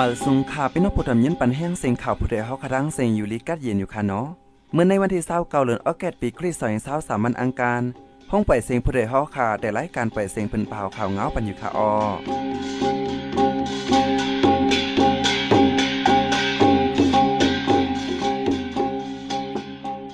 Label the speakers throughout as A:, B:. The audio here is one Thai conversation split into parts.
A: มาสุงขาเป็นนกผู้ทำยินปันแห้งเสียงข่าวผู้ใดเฮาครั้งเสียงอยู่ลิกัดเย็นอยู่ค่ะเนาะเมื่อในวันที่29เดือนออแกตปีคริสต์ศักราช23อังคารห้องปล่อยเสียงผู้ใดเฮาค่ะ แต่รายการปล่อยเสียงเพิ่นเปล่าข่าวเงาปันอยู่ค่ะอ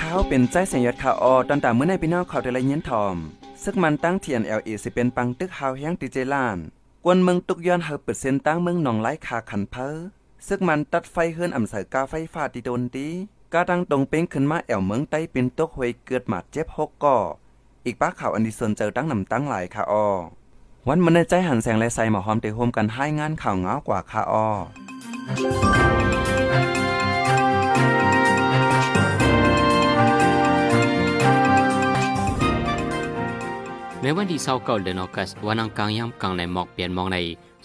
A: ข้าวเป็นใจเสียงยอดข่าวอตอนตามเมื่อในพี่น้องข่าวแต่ละเย็นทอม ซึกมันตั้งเทียน LA สิเป็นปังตึกฮาวแฮงติเจล้าน กวนเมืองตุกย้อนเฮาเปิดเส้นตั้งเมืองหนองไร้คาขันเพอซึกมันตัดไฟเฮือนอำเสอกาไฟฟ้าติโดนตีกาตั้งตรงเป้งขึ้นมาแอวเมืองใต้เป็นตกหวยเกิดหมาดเจ็บหกก่ออีกป้าข่าวอันดีสนเจอตั้งนำตั้งหลายค่ะออวันมันในใจหันแสงและใสหมอหอมเตะโฮมกันให้งานข่าวเงากว่าค่ะออ
B: วันที่เศร้าเก่าเดือนออกัสวันอังกางยามกลางในหมอกเปลี่ยนมองใน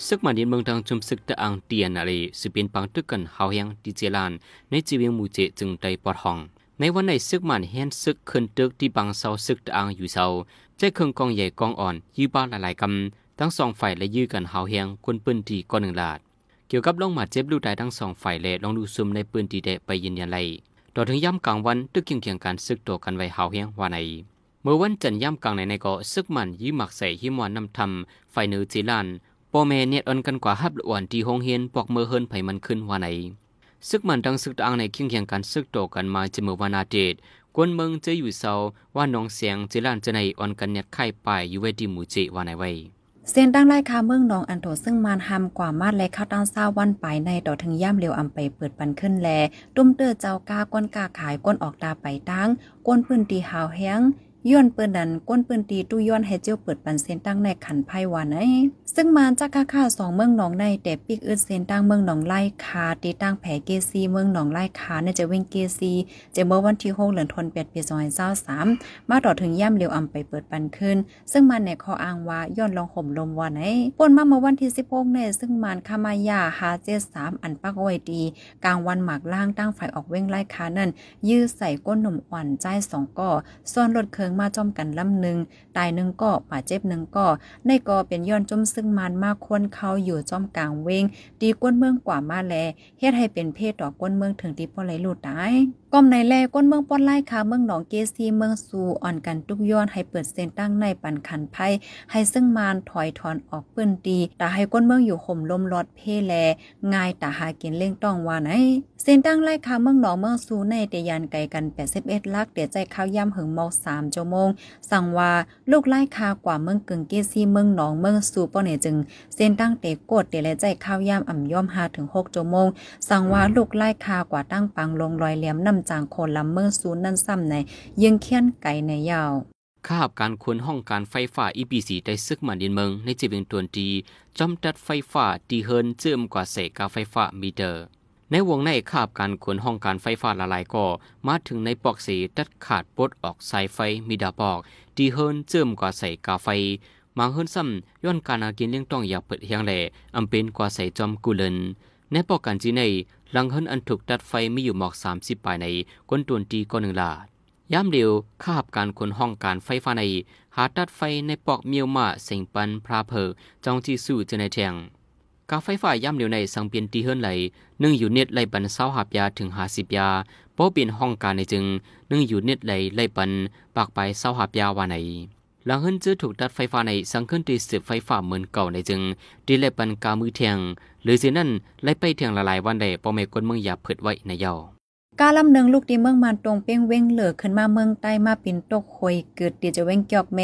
B: ซึกมันดินเมืองทางจุมซึกตะอังเตียนอะไรสิเป็นปังตึกกันเฮายังดิเจลาน ในจีเวียงมูเจจึงได้ปอดห้อง ในวันในซึกมันเห็นซึกขึ้นตึกที่บังเศร้าซึกตะอังอยู่เศร้าใจเครื่องกองใหญ่กองอ่อน ยื้อบ้านหลายๆกำทั้งสองฝ่ายและยื้อกันเฮาเฮียงคนปืนตีก้อนหนึ่งลาด เกี่ยวกับลงมาเจ็บลูกตายทั้งสองฝ่ายและลองดูซุมในปืนตีเดไปยืนยันไลต่อถึงย่ำกลางวันตึกเคียงเคียงการซึกตัวกันไว้เฮาเฮียงว่าใน เมื่อวันจันทร์ย่ำกลางในในก็ซึกมันยืมหมักใส่หิมวันนำทำไฟเนือจีลานปอแม่เนียดอันกันกว่าฮับลวนที่หงเฮียนปอกเมื่อเฮินไผมันขึ้นว่าไหนซึกมันดังซึกตังในเคียงเคียงกันซึกโตกันมาจะเมื่อวานาเดตกวนเมืองจะอยู่เศร้าว่าน้องเสียงจีลานจะในอ่อนกันเนียดไข่ไปอยู่เวดีหมูเจว่าไหนไว้
C: เส้นตั้งไล่คาเมืองนองอันโถซึ่งมานหำกว่ามาดและข้าวตั้งเศร้าวันไปในต่อถึงย่ำเร็วอำไปเปิดปันขึ้นแล ตุ้มเตอเจ้ากาก้นกาขายก้นออกตาไปตั้งก้นพื้นตีหาวแห้ง ย้อนเปิ้นดันก้นปืนตีตู้ย้อนให้เจียวเปิดปันเส้นตั้งในขันไพ่วานไอซึ่งมาจากค่าค่าสองเมืองหนองในแต่ปิกอึดเส้นตั้งเมืองหนองไล่คาตีตั้งแผเกซีเมืองหนองไล่คาเนี่ยจะเว้งเกซีจะเมื่อวันที่6เดือนธันวาคมปี2023มมาต่อถึงย่ำเร็วอำไปเปิดปันขึ้น ซึ่งมันในข้ออ้างว่าย้อนลองห่มลมวานไอป่นมาเมื่อวันที่16ในซึ่งมันคามายาหาเจ3อันปักไว้ดีกลางวันหมากล่างตั้งฝ่ายออกเว้งไล่คานั่นยื้อใส่ก้นหนุ่มอ่อนใจ2ก่อซ่อนรถเคืองมาจอมกันลำหนึ่งตายหนึ่งก็บาดเจ็บหนึ่งก็ในก็เป็นย้อนจมซึ่งมันมากคนเขาอยู่จอมกลางเวงดีก้นเมืองกว่ามาแลเฮ็ดให้เป็นเพศดอกก้นเมืองถึงที่ปอไหลลูดตาย ก้มในแลก้นเมืองป้อนไล่คาเมืองหนองเกซีเมืองสูอ่อนกันทุกย้อนให้เปิดเส้นตั้งในปันขันไพ่ให้ซึ่งมานถอยถอนออกเปิ้นดีแต่ให้ก้นเมืองอยู่ข่มลมรอดเพแลง่ายแต่หากินเล่งต้องว่าไหนเส้นตั้งไล่คาเมืองหนองเมืองสูในเตยันไกลกัน81ลักเดี๋ยวใจข้าวย่ำหึงเมา3ชั่วโมง สั่งว่าลูกไล่คากว่าเมืองกึ่งเกซีเมืองหนองเมืองสูป้อเนี่ยจึงเส้นตั้งเตกดเตและใจข้าวย่ำอ่ำย่อม5ถึง6ชั่วโมง สั่งว่าลูกไล่คากว่าตั้งปังลงรอยเหลี่ยมนำจางคนลำเมืองสูนั่นซ้ำในยิงเคียนไก่ในยาว
B: ข้าบการควรห้องการไฟฟ้า EPC ได้ซึกมาดินเมืองในจีเวงตวนดีจอมตัดไฟฟ้าตีเฮินเจิมกว่าเสกาไฟฟ้ามีเตอร์ในวงในคาบการขนห้องการไฟฟ้าละลายก็มาถึงในปอกสีตัดขาดปดออกสายไฟมีดาปอกดีเฮินเจิมกว่าใส่กาไฟมาเฮินซ้ำย้อนการอากินเลี้ยงต้องอยากเปิดเฮียงแหล่อำเป็นกว่าใส่จอมกุเลนในปอกกันจีใน หลังเฮินอันถูกตัดไฟมีอยู่หมอกสามสิบปลายในก้นตวนตีก้อนหนึ่งลาดย้ำเดียวคาบการขนห้องการไฟฟ้าใน หาตัดไฟในปอกเมียวมาเสียงปันพราเพอจองที่สู้จะในแทงกาไฟฟ้าย่ำเหลียวในสังเปลี่ยนตีเฮิรนไหลนึ่งอยู่เน็ตไหลปันเศร้าหับยาถึงหาสิบยาโป้เปลี่ยนห้องการในจึงนึ่งอยู่เน็ตไหลไหลปันปากไปเศร้าหับยาวาในหลังเฮิรนจื้อถูกตัดไฟฟ้าในสังขึ้นตีสืบไฟฟ้าเหมือนเก่าในจึงดีไหลปันกามือเทียง หรือสินั่นไล่ไปเถียงละลายวันใดป้อเมกนเมืองอยาเผิดไว้ในเยา
C: กาลำเนืองลูกที่เมืองมันตรงเป้งเว้งเหลือขึ้นมาเมืองใต้มาปินตกคอยเกิดตีจะเว้งเกียกเม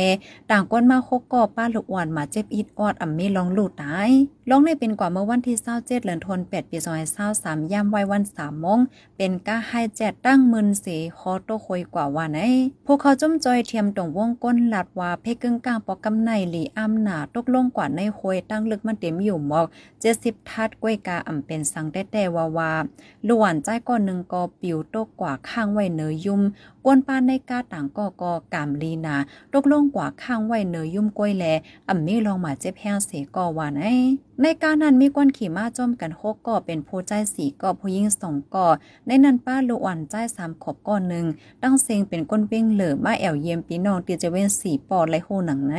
C: ต่างก้นมาโคกก่อป้าลูกอ่อนมาเจ็บอิดออดอ่ำมีลองลูดตายลองในเป็นกว่าเมื่อวันที่27เจ็ดเหลือนธันวาคมปี2023ย่ำไว้วัน3โมมง เป็นก้าให้แจดตั้งมึนเสคอโตคอยกว่าวันไอพวกเขาจุ่มจอยเทียมตรงวงก้นหลัดว่าเพกึ่งกลางปอกกำไนหลีอ้ำหนาตกลงกว่าในคอยตั้งลึกมันเต็มอยู่หมอก70ทัดกล้วยกาอ่ำเป็นสังแต่แต่วาวาลวนใจก้อนหนึ่งก็ปิวตกกว่าข้างไว้เนยยุ่มกวนปานในกาต่างก็กอกามลีนาตกลงกว่าข้างไว้เนยยุ่มก้อยแลอ่ำมีลองมาเจ็บแห้งเสก่อวานไอในการนั้นมีกวนขี่ม้าจอมกันโคก่อเป็นผู้ใจสีก่อผู้ยิงสองก่อในนั้นป้าลูอ่อนใจสามขบก่อหนึ่งตั้งเซงเป็นก้นเป้งเหลือมาแอวเยี่ยมปีนองตีจะเว้นสีปอดไรโหหนังใน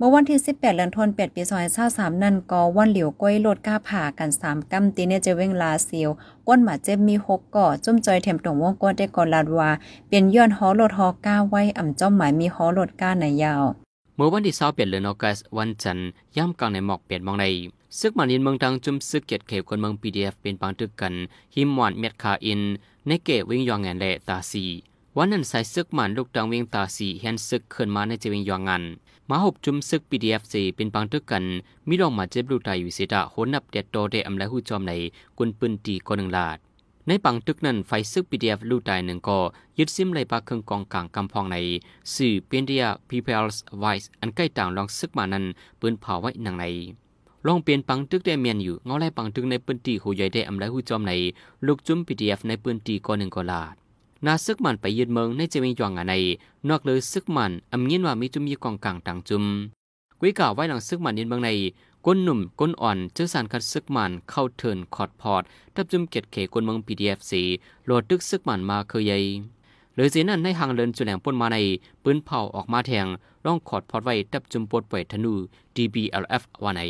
C: เมื่อวันที่ 18เดือนธันวาคมปี2023นั่นก็วันเหลียวก้อยโลดก้าผ่ากัน3กำตีเนี่ยจะเว้งลาเซียวก้นหมาเจ็บมี6ก่อจุ่มจอยเทมตรงวงก้นได้ก่อนลาดว่าเป็นย้อนฮอโลดฮอก้าไว้อ่ำจ้อมหมายมีฮอโลดก้าในยาว
B: เมื่อวันที่20เดือนออกัสวันจันทร์ย่ำกลางในหมอกเปลี่ยนมองในซึกมันยินเมืองดังจุ่มซึกเกียรติเขวคนเมือง PDF เป็นปังตึกกันหิมหวานเม็ดคาอินในเกวิ่งยองแงนและตาซีวันนั้นใส่ซึกมันลูกดังวิ่งตาสีเห็นซึกขึ้นมาในเจวิงยองงาน มาหบจุมซึก PDF สีเป็นปังตึกกัน มีรองมาเจ็บลูกตายอยู่เสิดาโหนับเด็ดโตเดอำและหูจอมในกุนปืนตีกหนึ่งลาด ในปังตึกนั้นไฟซึก PDF ลูกตายหนึ่งก็ยึดซิมไหลปากเครื่องกองกลางกำพองใน สื่อเปียนเดีย People's Voice อันใกล้ต่างลองซึกมานั้นปืนเผาไว้หนังในลองเปลี่ยนปังตึกได้เมียนอยู่เงาไล่ปังตึกในปืนตีหูใหญ่ได้อำและหูจอมในลูกจุม PDF ในปืนตีกหนึ่งก็ลาด นาซึกมันไปยืนเมืองในเจมิงยองอันในนอกเลยซึกมันอำเงียนว่ามีจุมมีกองกลางต่างจุมกุยกล่าวไว้หลังซึกมันยืนเมืองในก้นหนุ่มก้นอ่อนเจอสารคัดซึกมันเข้าเทินคอดพอดทับจุมเกียดเขก้นเมือง PDF สีโหลดตึกซึกมันมาเคยใหญ่เลยสีนั้นในหางเลินจุแหลงปนมาในปืนเผาออกมาแทงร่องขอดพอดไว้ทับจุมปดปล่อยธนู DBLF ว่าใน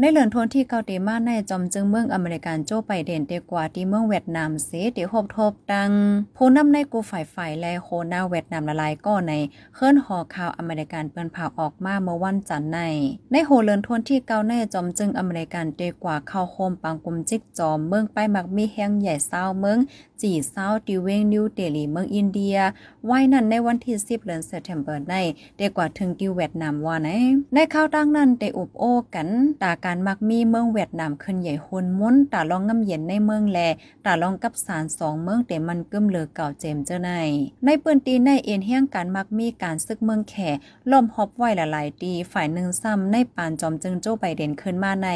C: ในเหลือนทนที่เกาเตมาในจอมจึงเมืองอเมริกันโจไปเด่นเตกว่าที่เมืองเวียดนามเสเตหบทบดังผู้นำในกูฝ่ายฝ่ายและโคนาเวียดนามละลายก็ในเคลื่อนหอข่าวอเมริกันเปิ้นผ่าออกมาเมื่อวันจันทร์ใน ในโหเลือนทนที่เกาในจอมจึงอเมริกันเตกว่าเข้าโคมปังกุมจิกจอมเมืองไปมักมีแห้งใหญ่เศร้าเมืองจีเศร้าติเวงนิวเดลีเมืองอินเดียไว้นั่นในวันที่10เดือนเซปเทมเบอร์ในเตกว่าถึงกิวเวียดนามว่าในในข่าวตั้งนั้นเตอุบโอกันตากการมักมีเมืองเวียดนามขึ้นใหญ่หุนมุนตาลองงำเย็นในเมืองแลตาลองกับสารสองเมืองแต่มันกึมเลือเก่าเจมเจ้าในในปืนตีในเอ็นเฮียงการมักมีการซึกเมืองแข่ล่มฮอบไว้หลายๆตีฝ่ายหนึ่งซ้ำในปานจอมจึงโจ้ไบเดนขึ้นมาใน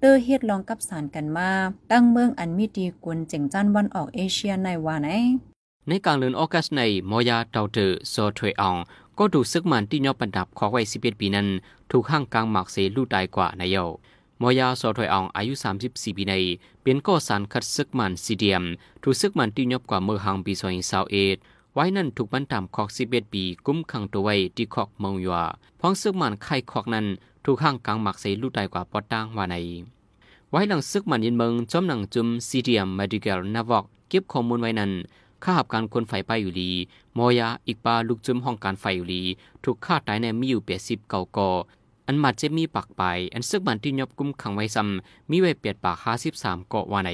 C: เตอเฮ็ดลองกับสารกันมาตั้งเมืองอันมีดีกุลเจ๋งจันวันออกเอเชียในว่าไหน
B: ในกลางเดือนออกัสในมอยาเตาเตอโซถวยอองก็ถูกซึกมันที่ยอบันดับของไว้11ปีนั้น ถูกห้างกลางหมากเสลู่ตายกว่านายเยา มอยาสอถอยอองอายุ 34 ปีใน เป็นก่อสารคัดซึกมันซีเดียม ถูกซึกมันที่ยบกว่าเมื่อหังปีซอยซาเอดไว้นั่นถูกบรรทามคอกสิเบตปีกุ้มขังตัวไว้ที่คอกเมืองยัวพ้องซึกมันไข่คอกนั้นถูกห้างกลางหมักใส่ลูกตายกว่าปอดตั้งว่าใน ไว้หลังซึกมันยินเมืองจอมหนังจุมซีเดียมมาดิเกลนาวอกเก็บข้อมูลไว้นั้นข้าหับการคนไฟไปอยู่ดีมอยาอีกปาลูกจุมห้องการไฟอยู่ดีถูกฆ่าตายในมีอยู่เปียสิบเก่าก่อ อันมาจะมีปากไป อันซึกบันที่ยบกุมขังไว้ซ้ำมีไว้เปียดปากห้าสิบสามเกาะวาใน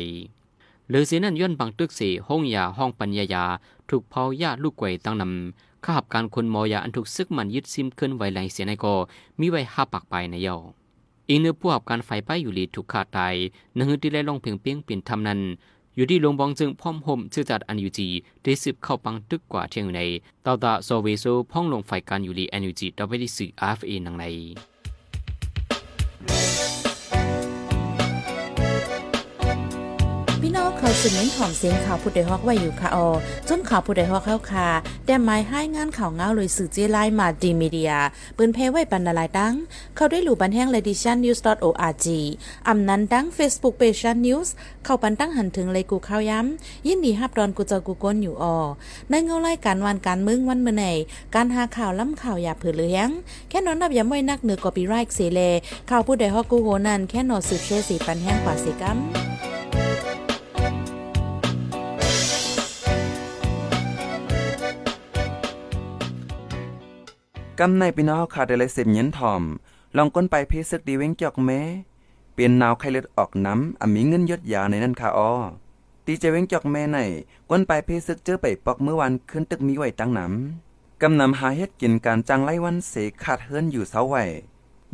B: หรือเสียนั่นย้อนบางตึกสีห้องยาห้องปัญญายา ถูกเผาญาลูกไก่ตั้งนำข้าบการคนมอยาอันถูกซึกมันยึดซิมขึ้นไวไหลเสียในก็มีไว้ห้าปากไปในเยาอีกเนื้อผู้หับการไฟไปอยู่ลีถูกขาดตายนึ่งที่ได้ลงเพียงเปียงเปลี่ยนทำนั้นอยู่ที่ลงบองจึงพร้อมห่มชื่อจัดอันยูจีได้สืบเข้าปังตึกกว่าเที่ยงในตาตาโซเวโซพ่องลงไฟการอยู่ลีอันยูจีต่อไปที่สื่ออาร์เอนังใน
D: เขาสืบเน้นหอมเสียงข่าวผู้ใดฮอกไว้อยู่ค่ะออจนข่าวผู้ใดฮอกเข้าค่ะแต่หมายให้งานข่าวเงาเลยสื่อเจไลมาดีมีเดียปืนเพไว้ปันนาลายตั้งเข้าด้หลู่บันแห้งเลดิชันนิวส์ .org อำนั้นตั้ง Facebook Page ชันนิวส์เข้าปันตั้งหันถึงเลยกูข้าวย้ำ ยินดีฮับดอนกูเจอกูก้นอยู่ออในเงาไล่การวันการมึงวันเมื่อไหนการหาข่าวล้ำข่าวอย่าเผือเลี้ยงแค่นอนนับย้ำไว้นักเหนือกอปีไรค์เสเลข่าวผู้ใดฮอกกูโหนันแค่นอสืบเชื่อสีปันแห้งกว่าสีกัม
A: กำในพี่น้องขาดได้เลยสิบเย็นทอม ลองก้นไปเพซึกดีเว้งจอกแม้เปลี่ยนนาวไข้เลือดออกน้ำอ่มีเงินยดยาในนั้นค่ะอ้อตีเจเว้งจอกแม่ในก้นไปเพซึกเจอไปปอกเมื่อวันขึ้นตึกมีไหวตั้งน้ำกำนำหาเฮ็ดกินการจังไล่วันเสขาดเฮิรนอยู่เสาไหว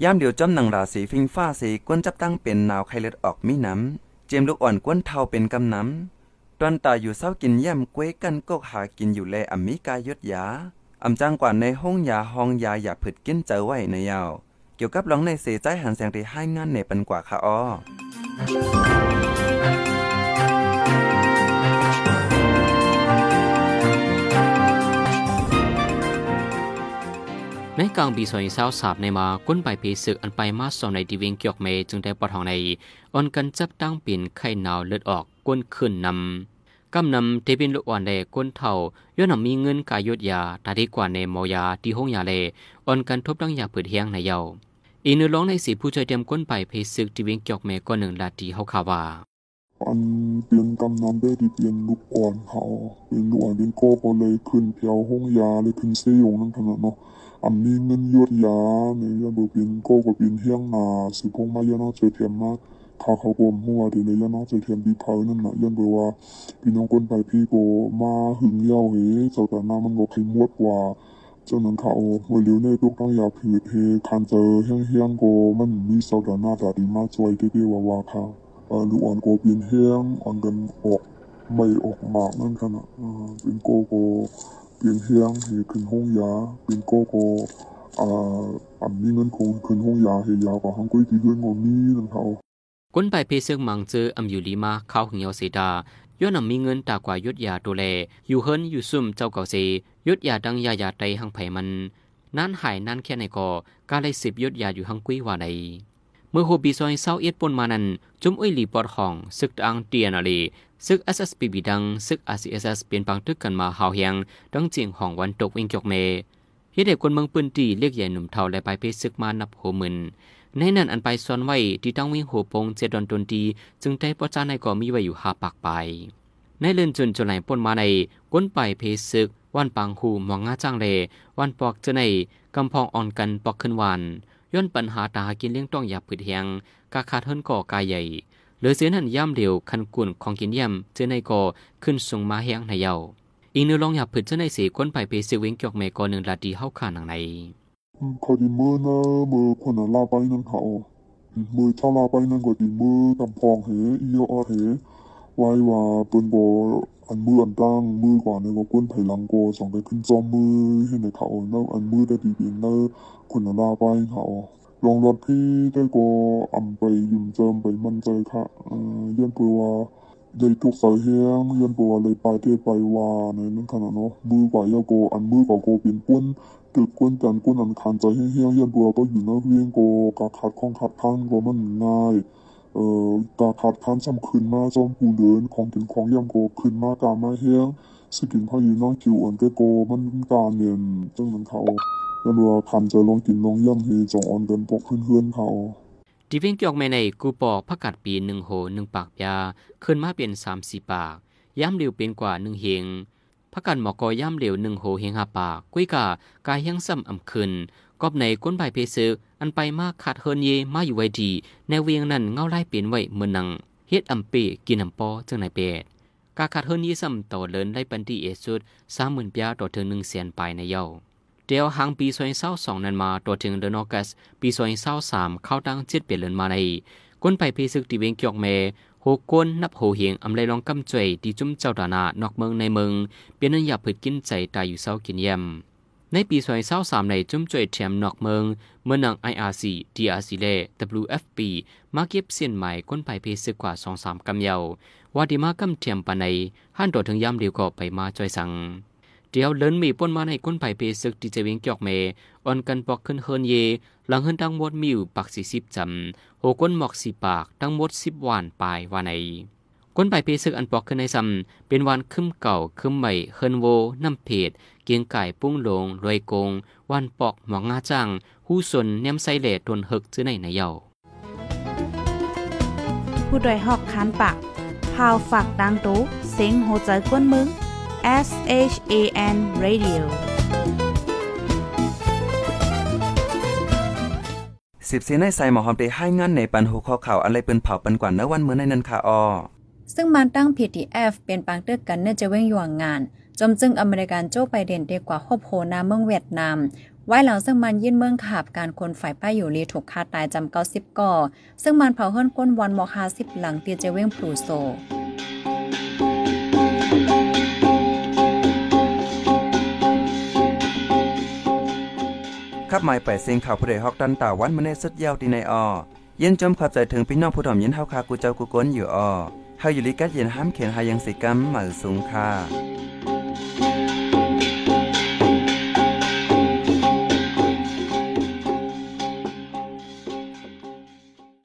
A: ยามเดียวจอมหนังราสีฟิงฟ้าสีก้นจับตั้งเป็นนาวไข้เลือดออกมีน้ำเจมลูกอ่อนก้นเทาเป็นกำน้ำตอนตาอยู่เศร้ากินย่ำกวยกันกกหากินอยู่แลอมีกายยดยา อำจังกว่าในห้องยาห้องยาอย่าผึดกินเจอไว้ในยาว เกี่ยวกับร้องในเสใจหันแสงที่ให้งานในปันกว่าค่ะอ้อ
B: ในกลางปีสอยเศร้าสาบในมาก้นไปปีศึกอันไปมาสองในดีเวงเกียกเมจึงได้ปอดทองในอ่อนกันจับตั้งปีนไข่หนาวเลือดออกก้นขึ้นนำ กำนำเตเป็นลูกอ่อนแลก้นเท่าย้อนนำมีเงินกายดยาตาดีกว่าในมอยาที่ห้องยาเลอ่อนกันทบดังยาเปิดเฮียงในเยาอีนึร้องในสีผู้ช่วยเตรียมก้นไปเพซึกที่เวงจอกแม่ก้อนหนึ่งลาตีเฮาคาว่า
E: อันเปลี่ยนกำนำได้ที่เปลี่ยนลูกอ่อนเขาเป็นลูกอ่อนเป็นโก้ก็เลยขึ้นแถวห้องยาเลยขึ้นเซยงนั่นขนาดเนาะอันนี้เงินยวดยาเนี่ยยันเบอเป็นโก้ก็เป็นเฮียงนาสืบพงมายันเนาะเจอเทียมมา ข้าเขากลมหัวเดี๋ยวเลยยันเนาะเจอเทียมดีเพานั่นน่ะยันเบอว่า พี่น้องคนไปพี่โกมาหึงเย้าเฮเจ้าแต่หน้ามันก็ขมวดกว่าเจ้านั้นเขาเมื่อเลี้ยวในลูกต้องยาผืดเฮคันเจอเฮี้ยงเฮี้ยงโกมันมีเจ้าแต่หน้าต่ดีมากช่วยได้ๆว่าว่าค่ะเออลูกอ่อนโกเป็นแห้ยงอ่อนกันออกไม่ออกหมากนั่นขนาดอ่าเป็นโกโกเป็นแห้ยงเฮขึ้นห้องยาเป็นโกโกอ่าอันนี้เงินคงขึ้นห้องยาเฮยาวกว่าห้องกุ้ยที่เพื่อนงมีนั่นเขา
B: ก้นไปเพซึกมังเจออำอยู่ลีมาเข้าหงเยาเสดาย้อนนำมีเงินตากว่ายุดยาดูแลอยู่เฮิรนอยู่ซุ่มเจ้าเก่าเซยุดยาดังยายาไตหังไผมันนั้นหายนั้นแค่ไหนก็กาเลยสิบยุดยาอยู่หังกุ้ยว่าใดเมื่อโฮบีซอยเศร้าเอียดปนมานั้นจุมอุ้ยหลีปอดห้องซึกอังเตียนอลีซึก SSPB ดังซึก RCSS เปลี่ยนปังตึกกันมาหาวเฮียงดังเจียงห้องวันตกวิงจกเมเฮ็ดให้คนเมืองปืนตีเรียกใหญ่หนุ่มเฒ่าและไปเพซึกมานับโหมื่น ในนั้นอันไปซ่อนไว้ที่ตั้งวิ่งหัวปงเจดอนตนตีจึงได้ประจานในก็มีไว้อยู่หาปากไป ในเลื่อนจนจนไหลป่นมาในก้นไปเพซึกวันปังหูมองงาจ้างเลวันปอกเจในกำพองอ่อนกันปอกขึ้นวันย้อนปัญหาตาหากินเลี้ยงต้องหยาบผืดเฮียงกาขาดเฮินก่อกายใหญ่เหลือเสียนั่นย่ำเดียวคันกุ่นของกินเยี่ยมเจในก่อขึ้นสูงมาเฮียงในเยาอีกนึงลองหยาบผืดเจในสีก้นไปเพซึกเวงเกียกเมกอหนึ่งลาดีเฮาขาหนังใน
E: เขาดีมือนะมือคนน่ะลาไปนั่นเขามือเท่าลาไปนั่นก็ดีมือกำพองเหอีโออเหไว้ว่าเปิ้นบ่อันมืออันตั้งมือกว่าเนี่ยก็ก้นไผหลังโกสองได้ขึ้นจอมมือให้ในเขาแล้วอันมือได้ดีเป็นเนอคนน่ะลาไปเขาลองรถพี่ได้ก็อำไปยุ่มเจิมไปมั่นใจค่ะเอ่อเรียนเปือว่าได้ทุกสายเฮียงเรียนปือว่าเลยไปเทไปว่าในนั้นขนาดเนาะมือกว่าเยาโกอันมือกว่าโกเป็นก้น ตึกกวนกันกวนอันคันใจให้เฮี้ยเฮียนบัวก็อยู่นอกเวียงโกกาขัดของขัดพันก็มันง่ายเอ่อกาขัดพันจำคืนมาจอมผู้เดินของกินของย่ำโกคืนมากามาเฮี้ยงสกินพาอยู่น้องจิวอันเกโกมันการเนียนจังนั้นเขาแล้วบัวคันใจลองกินลองย่ำเฮจองอ่อนเดินปกเพื่อนเขา
B: ที่เวียงเกียกแม่ในกูปอกพักกัดปีหนึ่งโหหนึ่งปากยาขึ้นมาเป็นสามสี่ปากย่ำเร็วเป็นกว่าหนึ่งเฮง พักกันหมอกอย่ำเร็วหนึ่งโหเฮงหาปากกุ้ยกากายยังซ้ำอ่ำขึ้นกอบในก้นใบเพซึกอันไปมากขาดเฮินเยมาอยู่ไว้ดีในเวียงนั้นเงาไล่เปลี่ยนไว้เมือนังเฮ็ดอ่ำเปกินอ่ำปอจังไหนเป็ดกาขาดเฮินเยซ้ำต่อเลินได้ปันที่เอสุดสามหมื่นปยต่อถึงหนึ่งแสนปลายในเย้าเดียวหางปีซอยเศร้าสองนั้นมาตัวถึงเดือนออกัสปีซอยเศร้าสามเข้าตั้งเจ็ดเปลี่ยนเลือนมาในก้นไปพีซึกตีเวงเกียกเม หกวนนับหูเหียงอำไลลองกำจ่วยที่จุ้มเจ้าดานานอกเมืองในเมืองเปียนนันอยาผืดกินใจตายอยู่เศร้ากินเยี่ยมในปีซอยเศร้าสามในจุ้มจวยแถมนอกเมืองเมืองนัง IRC DRC และ WFP มาเก็บเส้นใหม่ก้นไปพีซึกกว่าสองสามกำเยาวว่าดีมากำเทียมปานในหันตัวถึงย่ำเดียวก็ไปมาจ่อยสั่ง เดียวเลินมีป้นมาในก้นไผ่เพซึกที่จะเวงเกียกเมอ่อนกันปอกขึ้นเฮินเย หลังเฮินทั้งหมดมีอยู่ปักสี่สิบจำโหก้นหมอกสี่ปากทั้งหมดสิบวานปลายว่าในก้นไผ่เพซึกอันปอกขึ้นในซำเป็นวานคึมเก่าคึมใหม่เฮินโวน้ำเพดเกียงไก่ปุ้งหลงรวยโกงวานปอกหมอกงาจังหู้สนเนียมไซเลตวนเฮกจื้อในในเยา
F: ผู้ดยหอกคันปากพาวฝากดังตู้เซ็งโหใจกวนมึง S H A N Radio
A: สิบสีในใส่หมอหอมได้ให้งานในปันหูข้อข่าวอะไรเป็นเผาปันกว่าเนื้อวันเมื่อในนั้นค่ะออ
C: ซึ่งมันตั้ง PTF เป็นปางเตือกกันเนื่อจะเว้งหยวงงาน จมจึงอเมริกันโจ้ไบเดนเด็กกว่าคบโหนาเมืองเวียดนามไว้หลังซึ่งมันยื่นเมืองขาบการคนฝ่ายป้ายอยู่ลีถูกฆ่าตายจำเก้าสิบก่อซึ่งมันเผาเฮิรนก้นวันมอคาสิบหลังเตียเจเว้งพลูโซ
A: ขับหมายไปเสียงข่าวผู้ใดฮอกดันตาวันมื้อในสุดยาวที่ในออเย็นจมขับใจถึงพี่น้องผู้ถ่อมยินเฮาคากูเจ้ากูก้นอยู่ออเฮาอยู่ลิกัดเย็นห้ามเขียนหายังสิกรรมหมาสูงค่ะ